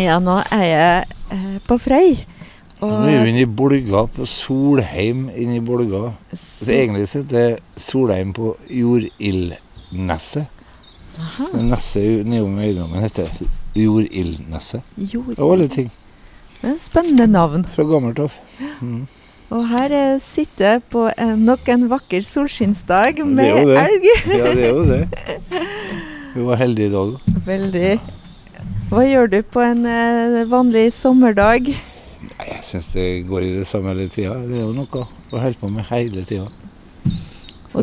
Ja, nå er jeg eh, på Frøy. Nå er vi inne i Bolga, på Solheim inne i Bolga. Så så, egentlig heter Solheim på Jordildneset. Neset nedom eiendommen heter Jordildneset. jord. Av alle ting. Det er en spennende navn. Fra gammelt av. Mm. Og her eh, sitter jeg på eh, nok en vakker solskinnsdag med elg. Ja, det er jo det. Vi var heldige i dag. Veldig. Hva gjør du på en eh, vanlig sommerdag? Nei, Jeg syns det går i det samme hele tida. Det er jo noe å holde på med hele tida. Så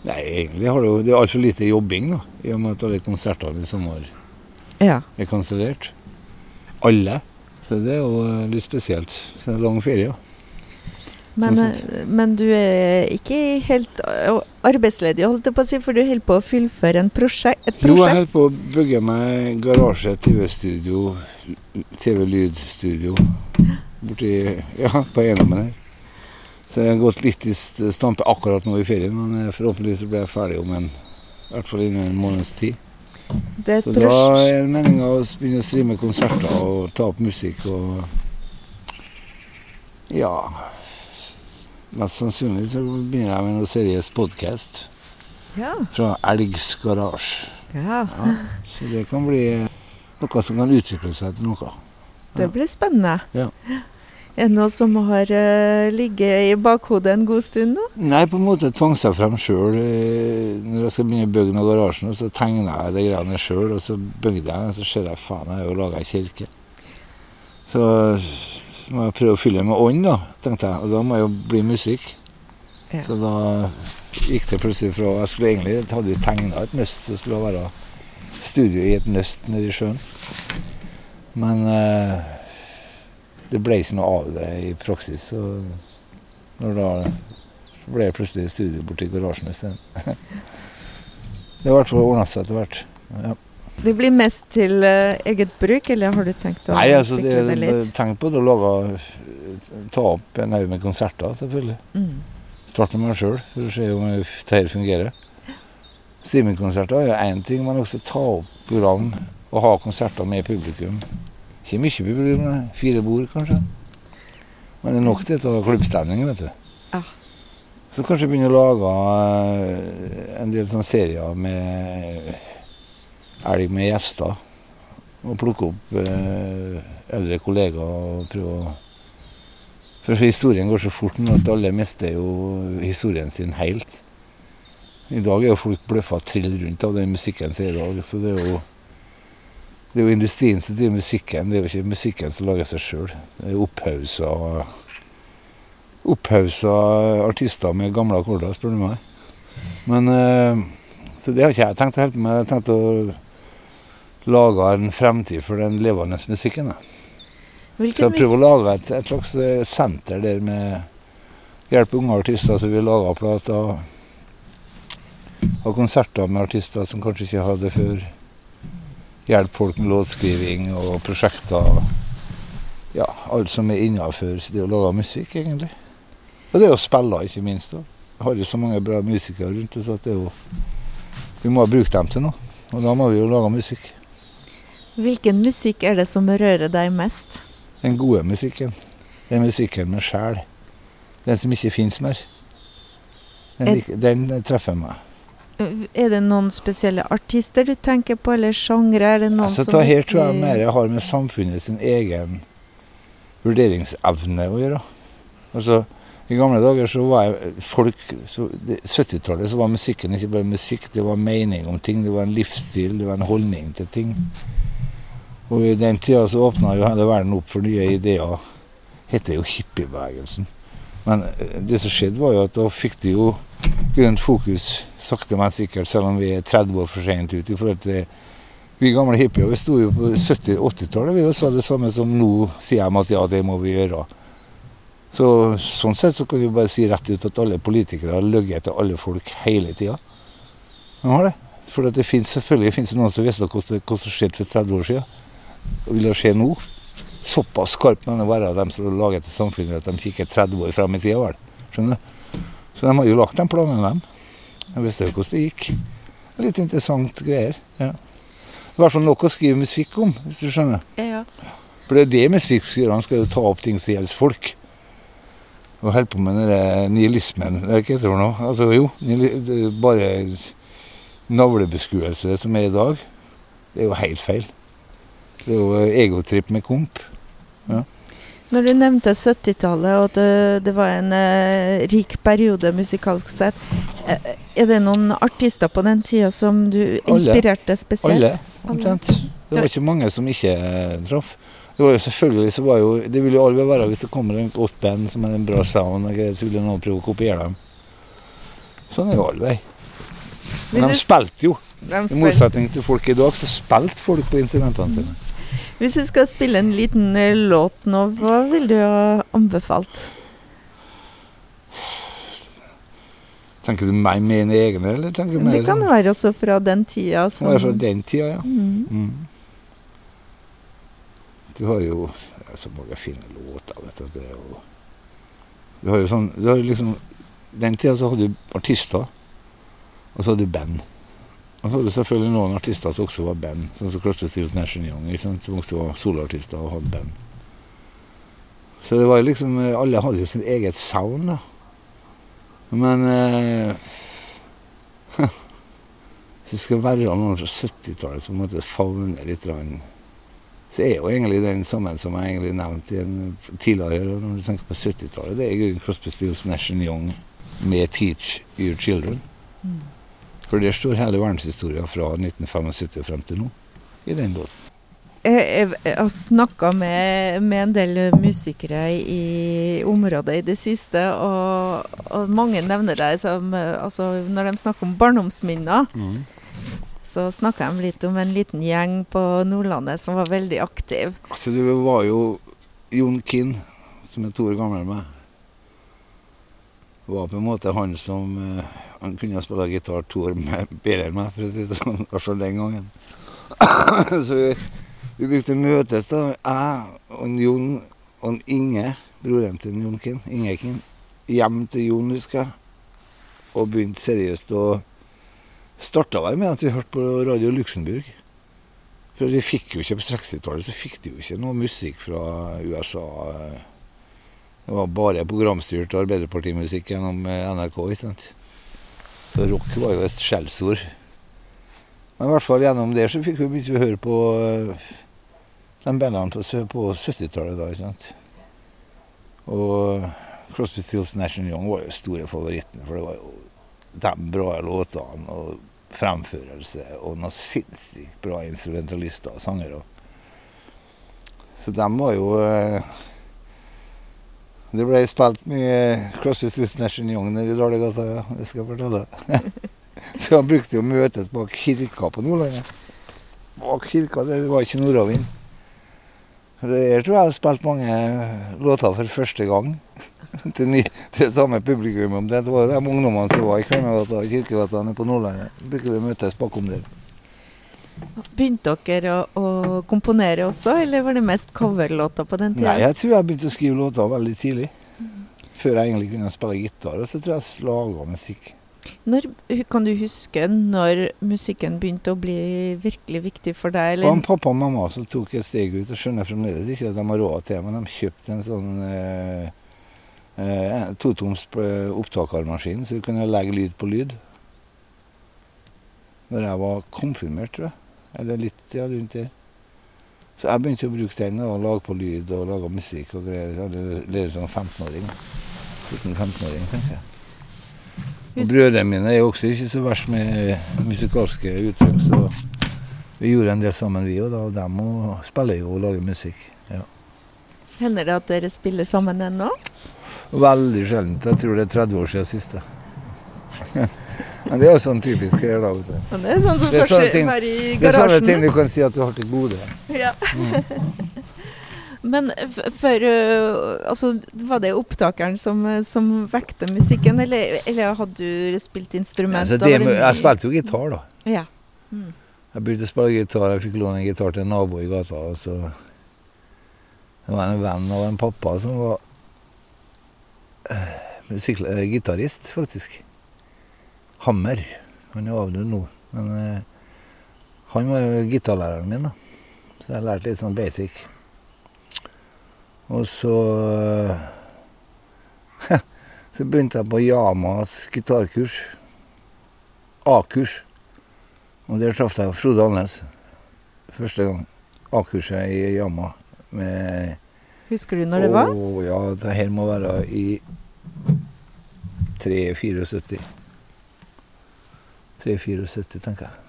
Nei, egentlig har det jo Det er altfor lite jobbing, da. I og med at alle konsertene i sommer Ja. er kansellert. Alle. Så det er jo eh, litt spesielt. Så det er lang ferie. ja. Men, eh, men du er ikke helt eh, arbeidsledig, holdt jeg på å si, for du holder på å fullføre en prosjekt, et Jo, jeg holder prosjekt. på å bygge meg garasje, TV-studio, TV-lydstudio borti Ja, på eiendommen her. Så jeg har gått litt i stampe akkurat nå i ferien, men eh, forhåpentligvis blir jeg ferdig om en i hvert fall innen en måneds tid. Så da er meninga å begynne å streame konserter og ta opp musikk og Ja. Mest sannsynlig så begynner jeg med noe seriøs podkast Ja. fra Elgs garasje. ja. Ja, så det kan bli noe som kan utvikle seg til noe. Det blir spennende. Ja. Er det noe som har uh, ligget i bakhodet en god stund nå? Nei, på en måte tvang seg frem sjøl. Når jeg skal begynne å bygge noen garasjen, så tegna jeg de greiene sjøl, og så bygde jeg, og så ser jeg faen, jeg har jo laga kirke. Så må jeg prøve å fylle med ånd, da, tenkte jeg. Og da må jeg jo bli musikk. Ja. Så da gikk det plutselig fra Jeg skulle egentlig jeg hadde jo tegna et nøst som skulle være studio i et nøst nede i sjøen. Men eh, det ble ikke noe av det i praksis. Så når da ble det plutselig studio borti garasjen isteden. det har i hvert fall ordna seg etter hvert. Ja. Det blir mest til uh, eget bruk, eller har du tenkt å Nei, altså, det, det litt? tenk på det å lage Ta opp en haug med konserter, selvfølgelig. Mm. Starte med meg sjøl for å se om dette fungerer. Streamingkonserter er jo én ting, men også ta opp program og ha konserter med publikum. Ikke mye publikum, nei. fire bord kanskje. Men det er nok til å ha klubbstemning, vet du. Ja. Så kanskje begynne å lage eh, en del sånne serier med elg med gjester. Og plukke opp eh, eldre kollegaer og prøve å For historien går så fort nå at alle mister jo historien sin helt. I dag er jo folk bløffa trill rundt av den musikken som er i dag. Så det er jo det er jo industrien som driver musikken, det er jo ikke musikken som lager seg sjøl. Det er opphausa opphausa artister med gamle akkorder, spør du meg. Men eh, Så det har ikke jeg tenkt å holde på med. Jeg har tenkt å lage en fremtid for den levende musikken. Så jeg prøver å lage et, et slags eh, senter der med hjelpe unge artister som vil lage plater. Ha konserter med artister som kanskje ikke hadde før. Hjelpe folk med låtskriving og prosjekter. Ja, alt som er innafor det å lage musikk, egentlig. Og det å spille, ikke minst. da. Jeg har jo så mange bra musikere rundt oss at det er jo Vi må bruke dem til noe. Og da må vi jo lage musikk. Hvilken musikk er det som rører deg mest? Den gode musikken. Den musikken med sjel. Den som ikke fins mer. Den, er, den treffer meg. Er det noen spesielle artister du tenker på, eller sjangre? Er det noen Altså, som her tror jeg mer mer har med samfunnet sin egen vurderingsevne å gjøre. Altså, I gamle dager så var jeg folk så, det- 70-tallet så var musikken ikke bare musikk, det var mening om ting. Det var en livsstil, det var en holdning til ting. Og i den tida så åpna jo hele verden opp for nye ideer. Heter jo hippiebevegelsen. Men eh, det som skjedde, var jo at da fikk de jo grønt fokus sakte, men sikkert, selv om vi er 30 år for sent ute i forhold vi gamle hippier vi sto jo på 70-80-tallet vi og sa det samme som nå sier de at ja, det må vi gjøre. Så Sånn sett så kan du bare si rett ut at alle politikere har løyet til alle folk hele tida. De har det. For det finnes, selvfølgelig finnes det noen som visste hva som skjedde for 30 år siden. Vil det skje nå? Såpass skarp må det være av dem som har laget til samfunnet at de kikker 30 år frem i tida. vel. Skjønner du? Så de har jo lagt den planen, dem. Jeg visste jo hvordan det gikk. Litt interessant greier. ja. I hvert fall nok å skrive musikk om, hvis du skjønner. Ja. For det er det musikk skal gjøre. Han skal jo ta opp ting som gjelder folk. Og holde på med den der nihilismen. Det er ikke etter noe. Altså jo, bare navlebeskuelse som er i dag. Det er jo helt feil. Det er jo egotripp med komp. Når du nevnte 70-tallet og at det, det var en eh, rik periode musikalsk sett, eh, er det noen artister på den tida som du inspirerte spesielt? Alle, omtrent. Det var ikke mange som ikke eh, traff. Det var jo selvfølgelig så var jo, det vil jo alle være hvis det kommer en godt band som er en bra sound, og greier, så vil jo noen prøve å kopiere dem. Sånn er jo alle vei. Men de spilte jo. I motsetning til folk i dag, så spilte folk på instrumentene sine. Hvis du skal spille en liten eh, låt nå, hva vil du ha anbefalt? Tenker du meg med mine egne, eller tenker du meg Det kan være også fra den tida Det var fra den tida, ja. Mm. Mm. Du har jo ja, så mange fine låter, vet du. Det jo Du har jo sånn du har liksom, Den tida så hadde du artister, og så hadde du band. Og så hadde selvfølgelig noen artister som også var band, sånn som Stills Nation Young, som også var soloartister og hadde band. Så det var jo liksom Alle hadde jo sitt eget sound, da. Men eh, Hvis det skal være noen fra 70-tallet som på en måte favner litt så er jo egentlig den sammen som jeg egentlig nevnte tidligere, når du tenker på 70-tallet. Det er i grunnen Crosby, Stills, Nation Young med 'Teach Your Children'. Mm. For der står hele verdenshistoria fra 1975 og frem til nå i den låten. Jeg, jeg, jeg har snakka med, med en del musikere i området i det siste, og, og mange nevner deg som altså, Når de snakker om barndomsminner, så snakker de litt om en liten gjeng på Nordlandet som var veldig aktiv. Altså, det var jo Jon Kinn, som er to år gammel enn meg, var på en måte han som eh, Han kunne spille gitar to år bedre enn meg, for å si det sånn. Kanskje den gangen. Så vi, vi brukte møtes, da. Jeg og Jon og Inge, broren til Jon Kim, Inge Kim, hjem til Jon, husker jeg. Og begynte seriøst å Starta vel med at vi hørte på Radio Luxembourg. For de fikk jo ikke på 60-tallet så fikk de jo ikke noe musikk fra USA. Det var bare programstyrt arbeiderpartimusikk gjennom NRK. ikke sant? Så rock var jo et skjellsord. Men i hvert fall gjennom det så fikk vi å høre på eh, de bandene på 70-tallet da. ikke sant? Og Crosby, Stills, Nation Young var jo store favorittene, for det var jo de bra låtene og fremførelse og noen sinnssykt bra instrumentalister og sangere. Så de var jo eh, Det ble spilt mye Crosby, Stills, Nash Young nede i Dalegata, ja. Det skal jeg fortelle. Så han brukte jo møtes bak kirka på Nordlandet. Bak kirka, det var ikke nordavind. Der tror jeg har spilt mange låter for første gang. til, ny, til samme publikum. Det var de ungdommene som var i Kvernegata og Kirkegata på Nordlandet. Brukte vi møtes bakom der. Begynte dere å, å komponere også, eller var det mest coverlåter på den tida? Nei, jeg tror jeg begynte å skrive låter veldig tidlig. Før jeg egentlig kunne spille gitar. Og så tror jeg jeg laga musikk. Når, kan du huske når musikken begynte å bli virkelig viktig for deg? Eller? Og pappa og mamma som tok et steg ut. og skjønner fremdeles ikke at de har råd til det, men de kjøpte en sånn eh, eh, totoms eh, opptakermaskin, så du kunne legge lyd på lyd. Når jeg var konfirmert, tror jeg. Eller litt ja, rundt der. Så jeg begynte å bruke den og lage på lyd og lage musikk og greier. Lært som 15-åring. 14-15-åring, tenker jeg. Og brødrene mine er også ikke så verst med musikalske uttrykk, så vi gjorde en del sammen, vi òg, og dem og spiller jo og lager musikk. Ja. Hender det at dere spiller sammen ennå? Veldig sjeldent. Jeg tror det er 30 år siden siste. Men det er jo sånn typisk her, da. vet du. Det er sånn som Det er sånne ting- i Det er sånne ting du kan si at du har til gode. Ja. Men for øh, Altså, var det opptakeren som, øh, som vekte musikken, eller, eller hadde du spilt instrument? Ja, det, det jeg spilte jo gitar, da. Ja. Mm. Jeg begynte å spille gitar. Jeg fikk låne en gitar til en nabo i gata. og så Det var en venn av en pappa som var uh, gitarist, faktisk. Hammer. Han er avdød nå. Men eh, Han var jo gitarlæreren min, da. Så jeg lærte litt sånn basic. Og så Så begynte jeg på Yamas gitarkurs. A-kurs. Og der traff jeg Frode Alnes første gang. A-kurset i Yama. Med Husker du når det var? Å, ja, det her må være i 3-74. 3-74, tenker jeg.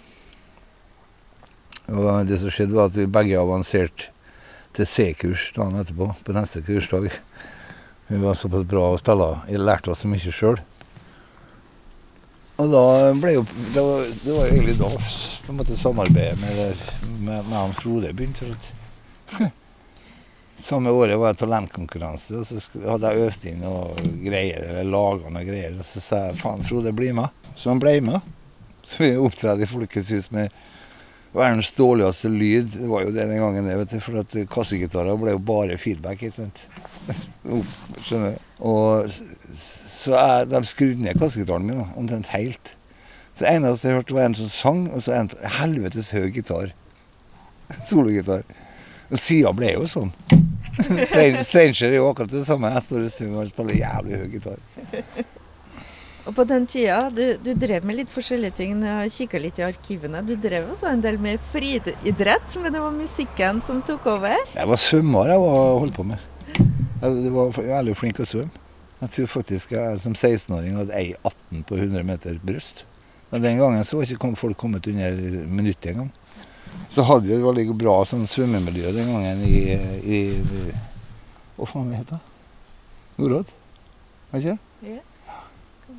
Og det som skjedde, var at vi begge avanserte til C-kurs dagen etterpå, på neste kursdag. Vi var såpass bra å spille. Jeg lærte oss så mye sjøl. Og da ble jo Det var, det var egentlig da på en måte samarbeidet med, med, med Frode begynte. for Samme året var jeg talentkonkurranse, og så hadde jeg øvd inn og greier, eller laga noe greier. Og så sa jeg faen, Frode, bli med. Så han ble med. Så vi opptrådte i Folkets med verdens dårligste lyd. Det var jo det den gangen, det, vet du. For at kassegitarer ble jo bare feedback, ikke sant. Skjønner du? Og så jeg, de skrudde ned kassegitaren min da, omtrent helt. Så det eneste jeg hørte, var en som sang, og så en helvetes høy gitar. Sologitar. Og sida ble jo sånn. Stranger er jo akkurat det samme. Jeg står og synger og spiller jævlig høy gitar. Og på den tida, du, du drev med litt forskjellige ting. Jeg kikka litt i arkivene. Du drev også en del med friidrett, men det var musikken som tok over. Jeg var svømmer jeg var holdt på med. Jeg var veldig flink til å svømme. Jeg tror faktisk jeg som 16-åring hadde ei 18 på 100 meter bryst. Men den gangen så var ikke folk kommet under minuttet engang. Så hadde vi et veldig bra sånn svømmemiljø den gangen i, i, i Hva faen heter det? Norodd? Var ikke det?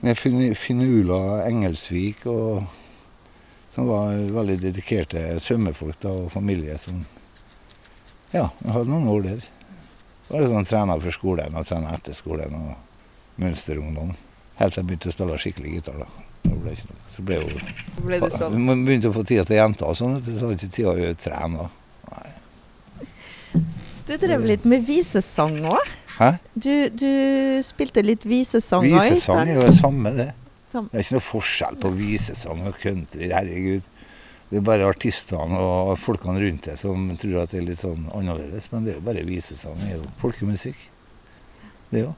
Med Fin- Finula Engelsvik og som var veldig dedikerte svømmefolk da, og familie som Ja, jeg hadde noen år der. Jeg var det sånn trener for skolen og trener etter skolen og mønsterungdom. Helt til jeg begynte å spille skikkelig gitar. da. Det ble ikke noe. Så ble jo ble det sånn. Vi begynte å få tida til jenter og sånn, så hadde ikke tida å trene. da. Nei. Du drev litt med visesang òg. Hæ? Du, du spilte litt visesang òg. Visesang er jo det samme, det. Det er ikke noe forskjell på visesang og country. Herregud. Det er bare artistene og folkene rundt det som tror at det er litt sånn annerledes. Men det er jo bare visesang. Det er jo folkemusikk. Det òg.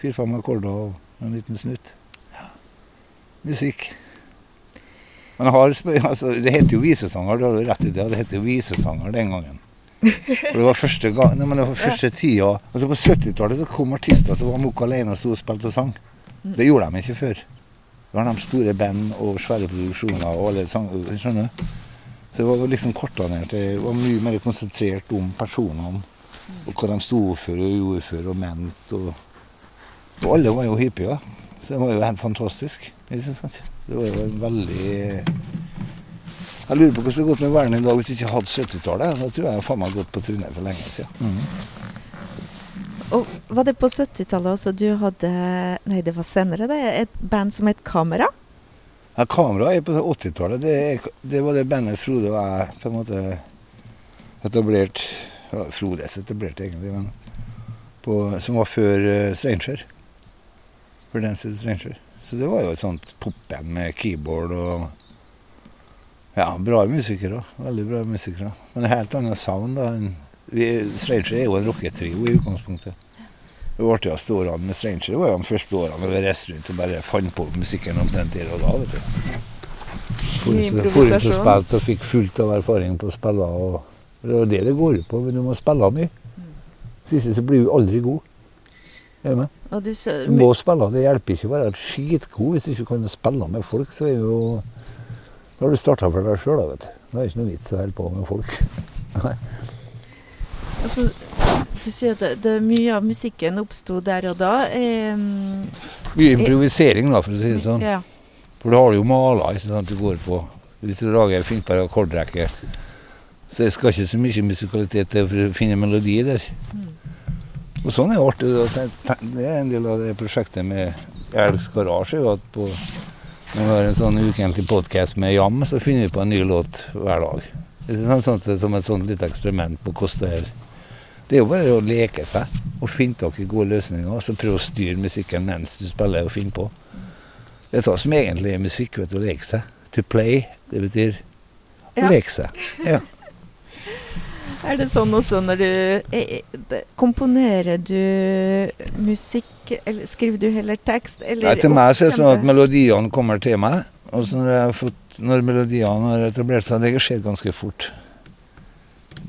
Fire-fem akkorder og en liten snutt. Ja. Musikk. Men har, altså, det heter jo visesanger, du har jo rett i det. Det heter jo visesanger den gangen. For det var første gang, nei, men det var første tida altså På 70-tallet så kom artister som var mokk alene og sto og spilte og sang. Det gjorde de ikke før. Det var de store band og svære produksjoner og alle sang... Skjønner du? Så det var liksom korta ned til Det var mye mer konsentrert om personene. Og hva de sto for og gjorde for og mente. Og, og alle var jo hippier. Så det var jo helt fantastisk. Det var jo en veldig Jeg lurer på hvordan det hadde gått med verden i dag hvis jeg ikke hadde 70-tallet. Da tror jeg jeg faen meg gått på trynet for lenge siden. Og var det på 70-tallet også du hadde Nei, det var senere, det. Et band som het Kamera? Ja, kamera er på 80-tallet. Det, det var det bandet Frode og jeg på en måte etablert ja, Frodes etablerte egentlig, men på, som var før uh, Stranger. For Dance Stranger. Så det var jo et sånt popband med keyboard og Ja, bra musikere. Veldig bra musikere. Men en helt annen sound da. Stranger er jo en rocketrio i utgangspunktet. Det artigste årene med Stranger var jo de første årene da vi reiste rundt og bare fant på musikken omtrent der og da. vet du. For ut- og spilte og fikk fullt av erfaring på å spille. Og det er det det går ut på, men du må spille mye. Siste så blir du aldri god. Er du med? Du må spille. Det hjelper ikke å være skitgod hvis du ikke kan spille med folk. Så er jo Da har du starta for deg sjøl, vet du. Det er ikke noe vits å holde på med folk. Nei. altså, du sier at det, det, mye av musikken oppsto der og da. Eh, Mye improvisering, da, for å si det sånn. ja. For da har du jo mala sant, du går på. Hvis du lager finner på en akkordrekke, så jeg skal ikke så mye musikalitet til for å finne melodi der. Og sånn er det artig. da. Det er en del av det prosjektet med Elgs Garasje. At på, når vi har en sånn ukentlig podkast med Jam, så finner vi på en ny låt hver dag. Det er sånn, sånn, som et sånt lite eksperiment på hvordan det. Det er jo bare å leke seg og finne tak i gode løsninger. Og så prøve å styre musikken mens du spiller og finner på. Det er det som egentlig er musikk, vet du, å leke seg. To play, det betyr Ja. Leke seg. Ja. Er det sånn også når du eh, Komponerer du musikk, eller skriver du heller tekst? Eller Nei, til meg så er det sånn at melodiene kommer til meg. Og så når, har fått, når melodiene har etablert seg, det skjer ganske fort.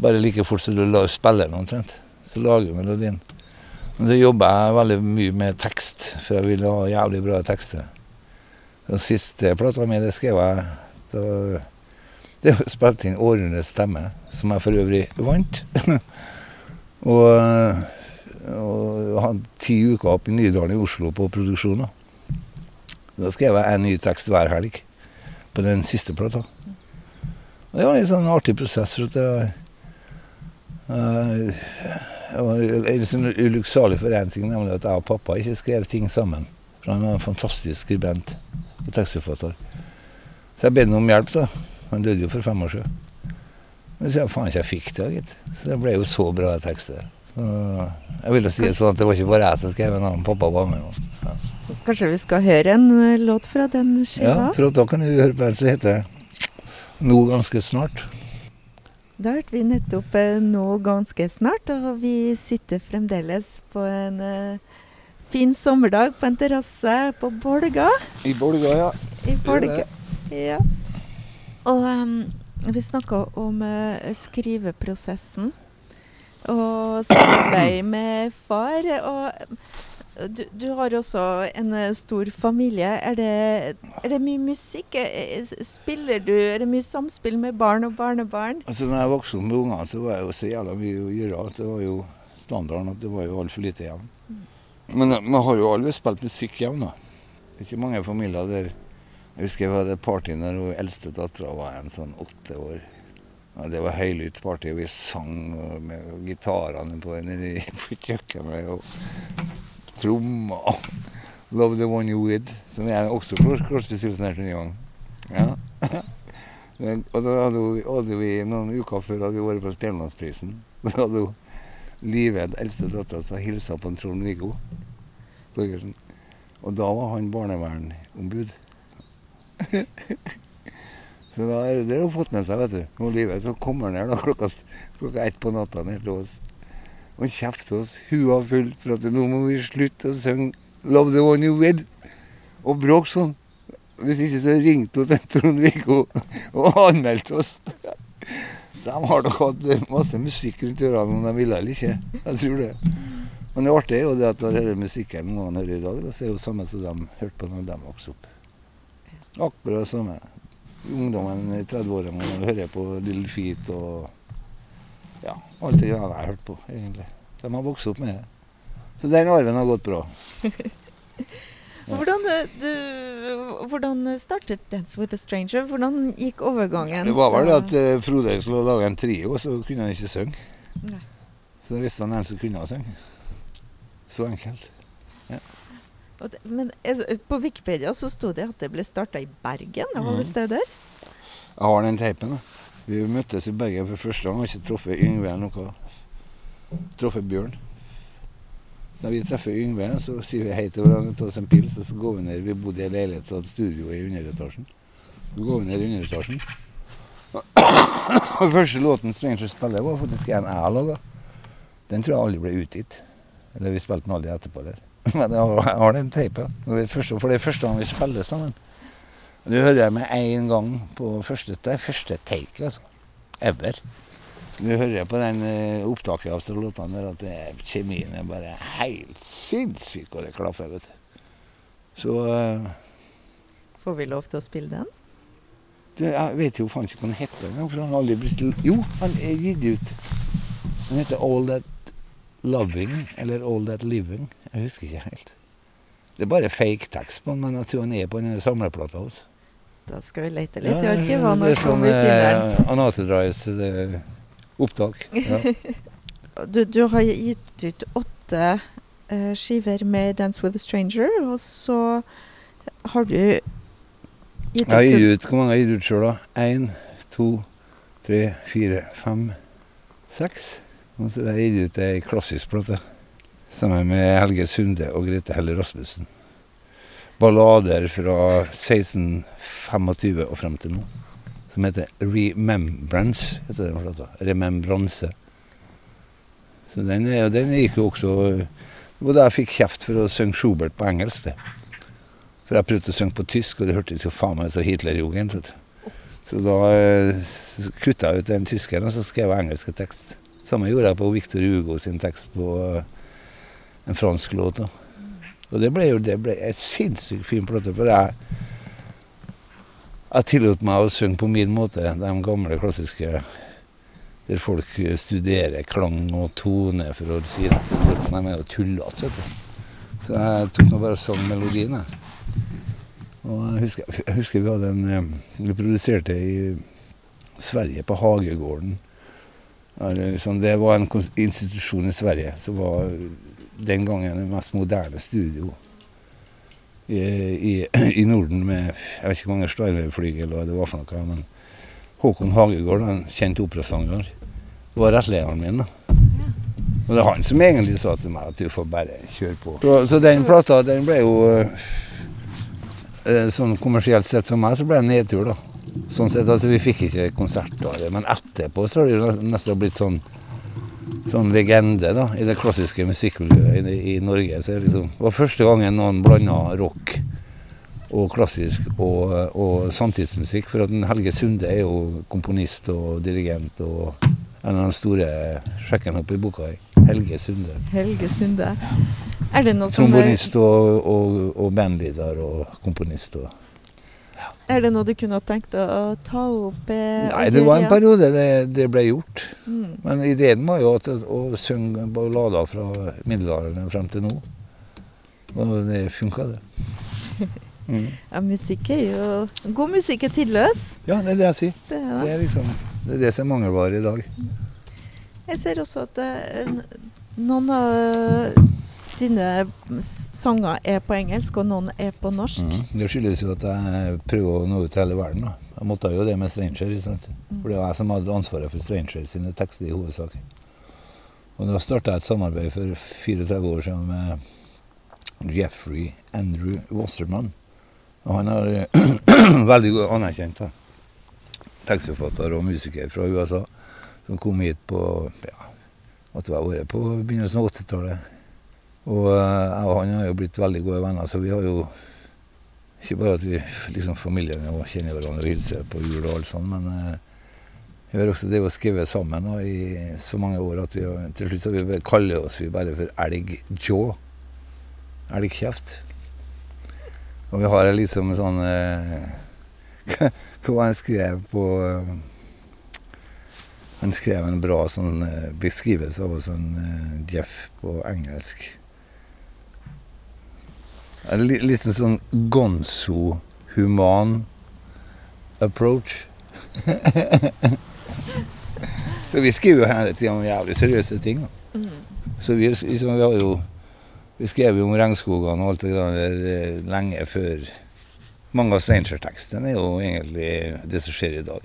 Bare like fort som du spiller den omtrent. Så lager du melodien. Men så jobber jeg veldig mye med tekst, for jeg vil ha jævlig bra tekster. Den siste plata mi, det skrev jeg Det er jo spilt inn 'Århundrets stemme', som jeg for øvrig vant. og og hadde ti uker opp i Nydalen i Oslo på produksjon. Da Da skrev jeg en ny tekst hver helg på den siste plata. Og det var en sånn artig prosess. for at jeg, jeg, jeg var en sånn ulykksalig for én ting, nemlig at jeg og pappa ikke skrev ting sammen. For han var en fantastisk skribent og tekstforfatter. Så jeg ba ham om hjelp, da. Han døde jo for fem år siden. Men så faen ikke jeg fikk det, gitt. Så det ble jo så bra tekster. Så jeg vil jo si det sånn at det var ikke bare jeg som skrev den, annen pappa var med. også. Kanskje vi skal høre en eh, låt fra den Ja, for da kan du høre på en som heter 'Nå ganske snart'. Da hørte vi nettopp eh, nå ganske snart, og vi sitter fremdeles på en eh, fin sommerdag på en terrasse på Bolga. I Bolga, ja. I Bolga. Ja. Og um, vi snakka om uh, skriveprosessen og samarbeid med far. Og eh, du, du har også en eh, stor familie. Er det, er det mye musikk? Spiller du? Er det mye samspill med barn og barnebarn? Altså, når jeg vokste opp med ungene, så var det jo så jævla mye å gjøre at det var jo standarden at det var jo altfor lite hjemme. Men eh, vi har jo aldri spilt musikk hjemme, da. Det er ikke mange familier der Jeg husker jeg hadde party når hun eldste dattera var en sånn åtte år. Ja, det var høylytt party, og vi sang med gitarene på, nede i- på kjøkkenet. og trommer. 'Love the one you with', som jeg også kroppsbeskrivelse her en gang. Ja. Og da hadde, vi, hadde vi noen uker før hadde vi vært på Spellemannsprisen. Da hadde hun Lived, eldste dattera, som hilsa på Trond-Viggo Torgersen. Og da var han barnevernombud. så da er det har fått med seg, vet du. Nå Livet, så kommer han her da klokka, klokka ett på natta til oss. Og kjefter oss hua full for at nå må vi slutte å synge 'Love the one you will' Og bråk sånn. Hvis ikke så ringte hun til Trond-Viggo og anmeldte oss. De har nok hatt masse musikk rundt ørene om de ville eller ikke. Jeg tror det. Men det artige er jo det at når denne musikken man hører i dag, da, så er det jo samme som de hørte på når de vokste opp. Akkurat samme. Ungdommen i 30-årene hører på Little Feet og ja, alt det jeg har hørt på, egentlig. De har vokst opp med det. Så den arven har gått bra. Hvordan, du, hvordan startet 'Dance with a Stranger'? Hvordan gikk overgangen? Det var vel det at eh, Frode skulle lage en trio, så kunne han ikke synge. Nei. Så visste han en som kunne synge. Så enkelt. Og det, men på Wikipedia så sto det at det ble starta i Bergen. Hva alle det Mhm. Jeg har den teipen. Vi møttes i Bergen for første gang. Har ikke truffet Yngve noe. Truffet Bjørn. Da vi treffer Yngve, så sier vi hei til hverandre, tar oss en pils, og så går vi ned. Vi bodde i en leilighet som hadde studio i underetasjen. Så går vi ned i underetasjen. Og første låten Stranger spiller, var faktisk en jeg laga. Den tror jeg aldri ble utgitt. Eller vi spilte den aldri etterpå der. Men jeg har, jeg har den teipen. For det er første gang vi spiller sammen. Nå hører jeg med en gang på første, det er første take, altså. Ever. Du hører på den eh, opptaket av låtene der at det kjemien er bare helt sinnssyk, og det klaffer, vet du. Så uh, Får vi lov til å spille den? du, Jeg vet jo faen ikke hva den heter engang, for han har aldri blitt Jo, han er gitt ut. Den heter All That Loving, eller All That Living. Jeg husker ikke helt. Det er bare fake tekst på den, men jeg tror han er på denne samleplata hos Da skal vi lete litt i arkivet. det er sånn den. eh, Unauthorized eh, opptak. Ja. Du, du har gitt ut åtte eh, skiver med 'Dance with a Stranger', og så har du gitt Jeg har ut gitt ut Hvor mange har jeg gitt ut sjøl, da? Én, to, tre, fire, fem, seks. Og så har jeg gitt ut ei klassisk plate sammen med Helge Sunde og Grete Helle Rasmussen. Ballader fra 1625 og frem til nå. som heter Remembrance. heter den plata. Remembranse. Så den, er, den gikk jo også var da jeg fikk kjeft for å synge Schubert på engelsk. det. For jeg prøvde å synge på tysk, og det hørtes jo faen meg så Hitlerjugend ut. Så da eh, kutta jeg ut den tyskeren, og så skrev jeg engelske tekst. Samme gjorde jeg på Victor Hugo sin tekst på eh, en fransk låt. Og det ble jo det ble en sinnssykt fin plate. For jeg, jeg tillot meg å synge på min måte, de gamle klassiske der folk studerer klang og tone for å si at de er jo tullete. vet du. Så jeg tok nå bare sånn melodien. jeg. Og jeg husker, jeg husker vi hadde en eh, Vi produserte i Sverige, på Hagegården. Det liksom- Det var en institusjon i Sverige som var den gangen det mest moderne studio i, i, i Norden med Jeg vet ikke hvor mange eller hva det var for noe. men Håkon Hagegård, en kjent operasanger, var rettlederen min. da. Og det er han som egentlig sa til meg at du får bare kjøre på. Så, så den plata den ble jo eh, Sånn kommersielt sett for meg så ble det en nedtur, da. Sånn sett, altså Vi fikk ikke konsert av det, men etterpå så har det jo nesten blitt sånn sånn legende da, i det klassiske musikkmiljøet i, i Norge. Så det liksom, det var første gangen noen blanda rock og klassisk og, og samtidsmusikk. For at Helge Sunde er jo komponist og dirigent og en av de store sjekkene oppe i boka. Helge Sunde. Helge Sunde. Er det noe som Trombonist og, og, og bandleder og komponist. Og. Er det noe du kunne tenkt å ta opp? eh, Nei, det var en periode det, det ble gjort. Mm. Men ideen var jo at, å synge ballader fra middelalderen frem til nå. Og det funka, det. Mm. Ja, musikk er jo God musikk er tidløs. Ja, det er det jeg sier. Det er Det det. er liksom det, er det som mangelvare i dag. Jeg ser også at eh, noen av dine sanger er på engelsk, og noen er på norsk. Mm. Det skyldes jo at jeg prøver å nå ut til hele verden. da. Jeg måtte jo det med Stranger. sant? For det var jeg som hadde ansvaret for Stranger sine tekster i hovedsak. Og da starta jeg et samarbeid for 34 år siden med Jeffrey Andrew Wasserman. Og han er veldig anerkjent. da. Tekstforfatter og musiker fra USA som kom hit på ja, måtte være året på begynnelsen av 80-tallet. Og eh, jeg og han har jo blitt veldig gode venner, så vi har jo ikke bare at vi liksom familien og kjenner hverandre og hilser på jul og alt sånt, men eh, vi har også det å skrive sammen da, i så mange år at vi til slutt har vi kaller oss vi bare for Elgjaw. Elgkjeft. Og vi har liksom sånn eh, Hva han skrev på eh, Han skrev en bra sånn eh, beskrivelse av oss, en Jeff på engelsk. Litt sånn sånn gonzo-human approach. Så vi skriver jo hele tida om jævlig seriøse ting. Mm. Så vi, liksom, vi har jo Vi skrev jo om regnskogene og alt det der eh, lenge før Mange av Steinkjer-tekstene er jo egentlig det som skjer i dag.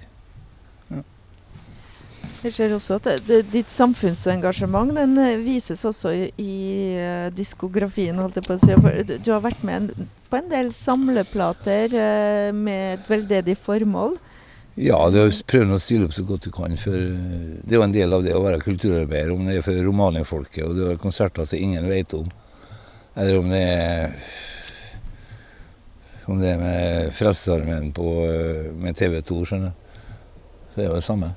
Jeg ser også at det, ditt samfunnsengasjement den eh, vises også i, i uh, diskografien. holdt jeg på å si. For du- Du har vært med en, på en del samleplater uh, med et veldedig formål. Ja, det er å stille opp så godt du kan. For eh, det er jo en del av det å være kulturarbeider. Om det er for romanifolket, og det er konserter som ingen vet om. Eller om det er om det er med Frelsesarmeen eh, med TV 2, skjønner du. Det er jo det samme.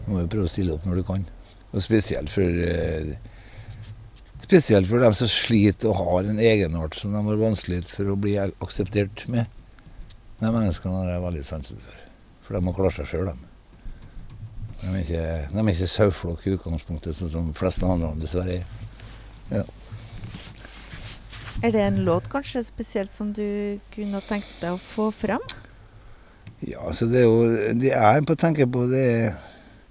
Ja. Må jo prøve å stille opp når du kan. Og spesielt for eh, Spesielt for dem som sliter og har en egenart som de har vanskelig for å bli akseptert med. De menneskene har jeg veldig sansen for. For de må klare seg sjøl, de. De er ikke, de er ikke saueflokk i utgangspunktet, sånn som de fleste andre dessverre er. Er det en låt kanskje spesielt som du kunne tenkt deg å få fram? Ja, så det er jo Det jeg på tenker på, det er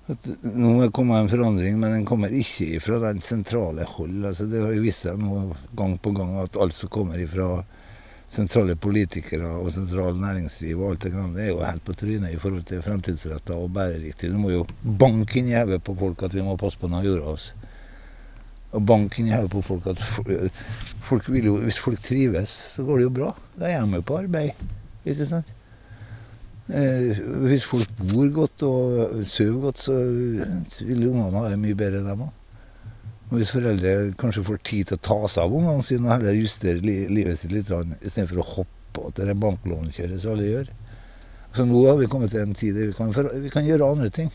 at nå er kommet en forandring, men den kommer ikke fra den sentrale hold. Altså, det har jo vist seg nå gang på gang at alt som kommer fra sentrale politikere og sentral næringsliv og alt det grann, det er jo helt på trynet i forhold til fremtidsretta og bæreriktig. Du må jo banke inn i hodet på folk at vi må passe på denne jorda. vår. Og banke inn i hodet på folk at folk vil jo, hvis folk trives, så går det jo bra. Da er de jo på arbeid. Ikke sant? Eh, hvis folk bor godt og sover godt, så vil ungene ha mye bedre, dem òg. Og hvis foreldre kanskje får tid til å ta seg av ungene sine og heller justere li livet sitt litt, istedenfor å hoppe etter det banklånkjøret som alle gjør. Så nå har vi kommet til en tid der vi kan, vi kan gjøre andre ting.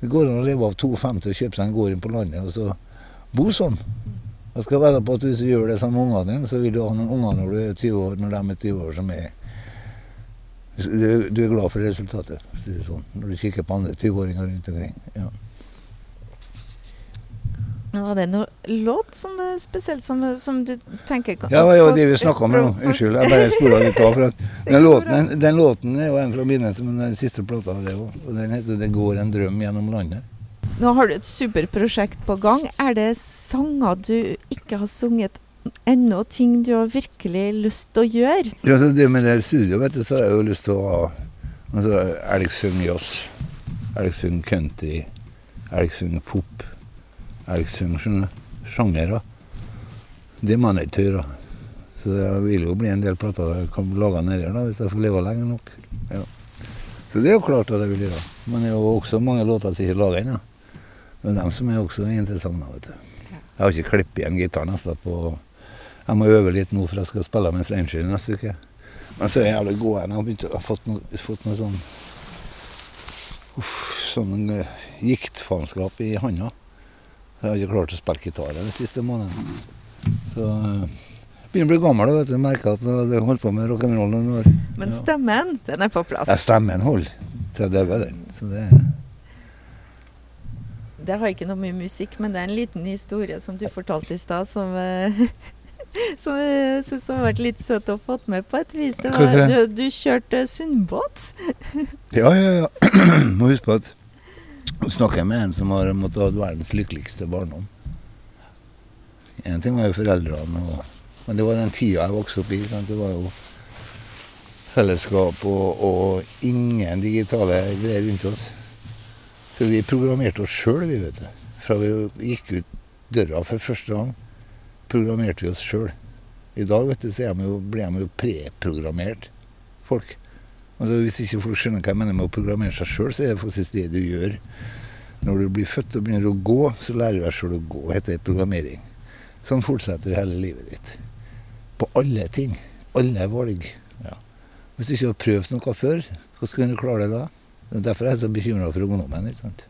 Det går an å leve av 52 og kjøpe seg en gård inn på landet og så bo sånn. Jeg skal være på at hvis du gjør det sammen med ungene dine, så vil du ha noen unger når du er 20 år, når de er 20 år, som er Du er glad for resultatet, sånn, når du kikker på andre 20-åringer rundt omkring. Ja. Var det noe låt som spesielt som, som du tenker Ja, det var jo det vi snakka om nå. Unnskyld, jeg bare spora litt av. den låten, den låten er jo en fra mine som den siste plata. Det og Den heter 'Det går en drøm gjennom landet'. Nå har du et superprosjekt på gang. Er det sanger du ikke har sunget ennå? Ting du har virkelig lyst til å gjøre? Ja, så det med det studioet, vet du, så har jeg jo lyst til å ha altså, Elgsund jazz, Elgsund country, Elgsund pop. Elgsund sjanger. Det må jeg ikke tørre. Så det vil jo bli en del plater jeg kan lage nedi her, hvis jeg får leve lenge nok. Ja. Så det er jo klart at jeg vil gjøre. Men det er jo også mange låter som ikke er laga ennå. Det er dem som er også interessante. vet du. Jeg har ikke klippet igjen gitar nesten på Jeg må øve litt nå, for jeg skal spille med Stranger neste uke. Men så er jeg jævlig god igjen. Jeg har begynt å, fått noe, fått noe sånn uff, sånn uh, giktfaenskap i handa. Jeg har ikke klart å spille gitar den siste måneden. Så uh, begynner å bli gammel og merker at jeg holdt på med rock'n'roll noen år. Men stemmen, ja. den er på plass? Ja, stemmen holder til jeg den. Så det det har ikke noe med musikk, men det er en liten historie som du fortalte i stad, som, uh, som jeg syns har vært litt søt å fått med på et vis. Var, du, du kjørte sundbåt? ja, ja, ja. Må huske på at nå snakker med en som har måttet ha verdens lykkeligste barndom. En ting var jo foreldrene, og, men det var den tida jeg vokste opp i. Sant? Det var jo fellesskap og, og ingen digitale greier rundt oss. Så vi programmerte oss sjøl, vi, vet du. Fra vi gikk ut døra for første gang, programmerte vi oss sjøl. I dag vet du, så vi jo, blir de jo preprogrammert, folk. Altså, hvis ikke folk skjønner hva jeg mener med å programmere seg sjøl, så er det faktisk det du gjør. Når du blir født og begynner å gå, så lærer du deg sjøl å gå. Det programmering. Sånn fortsetter hele livet ditt. På alle ting. Alle valg. Ja. Hvis du ikke har prøvd noe før, hvordan skal du klare det da? Derfor er jeg så bekymra for ungdommen, ikke sant?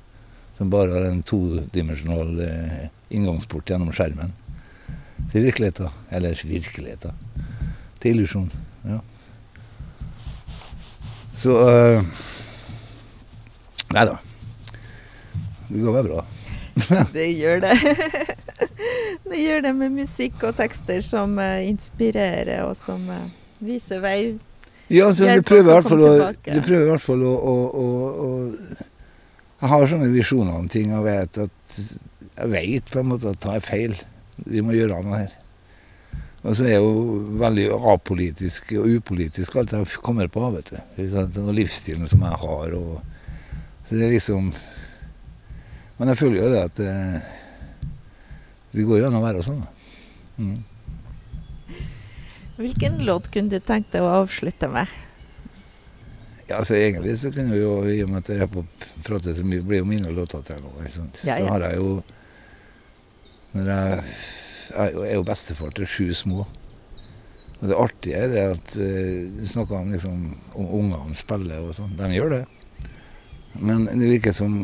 som bare har en todimensjonal eh, inngangsport gjennom skjermen til virkeligheten. Eller virkeligheten. Til illusjon. Ja. Så uh, Nei da. Det går vel bra. det gjør det. det gjør det med musikk og tekster som uh, inspirerer, og som uh, viser vei ja, altså, du prøver, i hvert fall å, du prøver i hvert fall å, å, å, Jeg har sånne visjoner om ting og vet at Jeg vet på en måte at det er feil. Vi må gjøre noe her. Og så er jeg jo veldig apolitisk og upolitisk alt jeg kommer på. vet du. Og livsstilen som jeg har. Og, så det er liksom Men jeg føler jo det at det, det går jo an å være sånn. Mm. Hvilken låt kunne du tenkt deg å avslutte med? Ja, altså Egentlig så kunne vi jo, i og med at jeg på prater så mye, blir jo mine låter til nå. Ja, ja. Så har jeg jo når jeg, jeg er jo bestefar til sju små. Og det artige er det at uh, Du snakker om liksom om ungene spiller og sånn. De gjør det. Men det virker som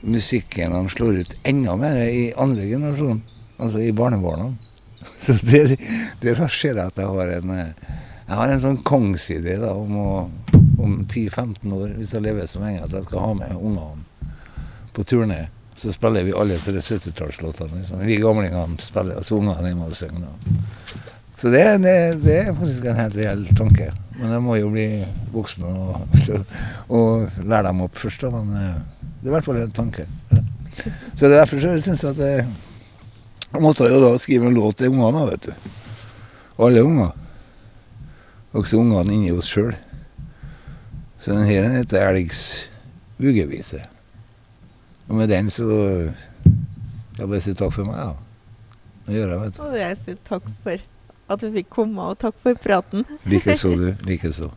musikken han slår ut enda mer i andre generasjon. Altså i barnebarna. Så der, der ser jeg at jeg har en jeg har en sånn kongsidé da, om, om 10-15 år, hvis jeg lever så lenge, at jeg skal ha med ungene på turné. Så spiller vi alle disse 70-tallslåtene. Liksom. Vi gamlingene spiller, og så ungene hjemme og synger. Så det, det, det, er faktisk en helt reell tanke. Men jeg må jo bli voksen og, og lære dem opp først. Da. Men eh, det er i hvert fall en tanke. Så det er derfor jeg syns at jeg, jeg måtte jo da skrive en låt til ungene, vet du. Alle unger. Også ungene inni oss sjøl. Så den her heter Elgs vuggevise. Og med den så Jeg bare sier takk for meg, ja. Det gjør jeg, vet du. Og jeg sier takk for at du fikk komme, og takk for praten. Likeså, du. Likeså.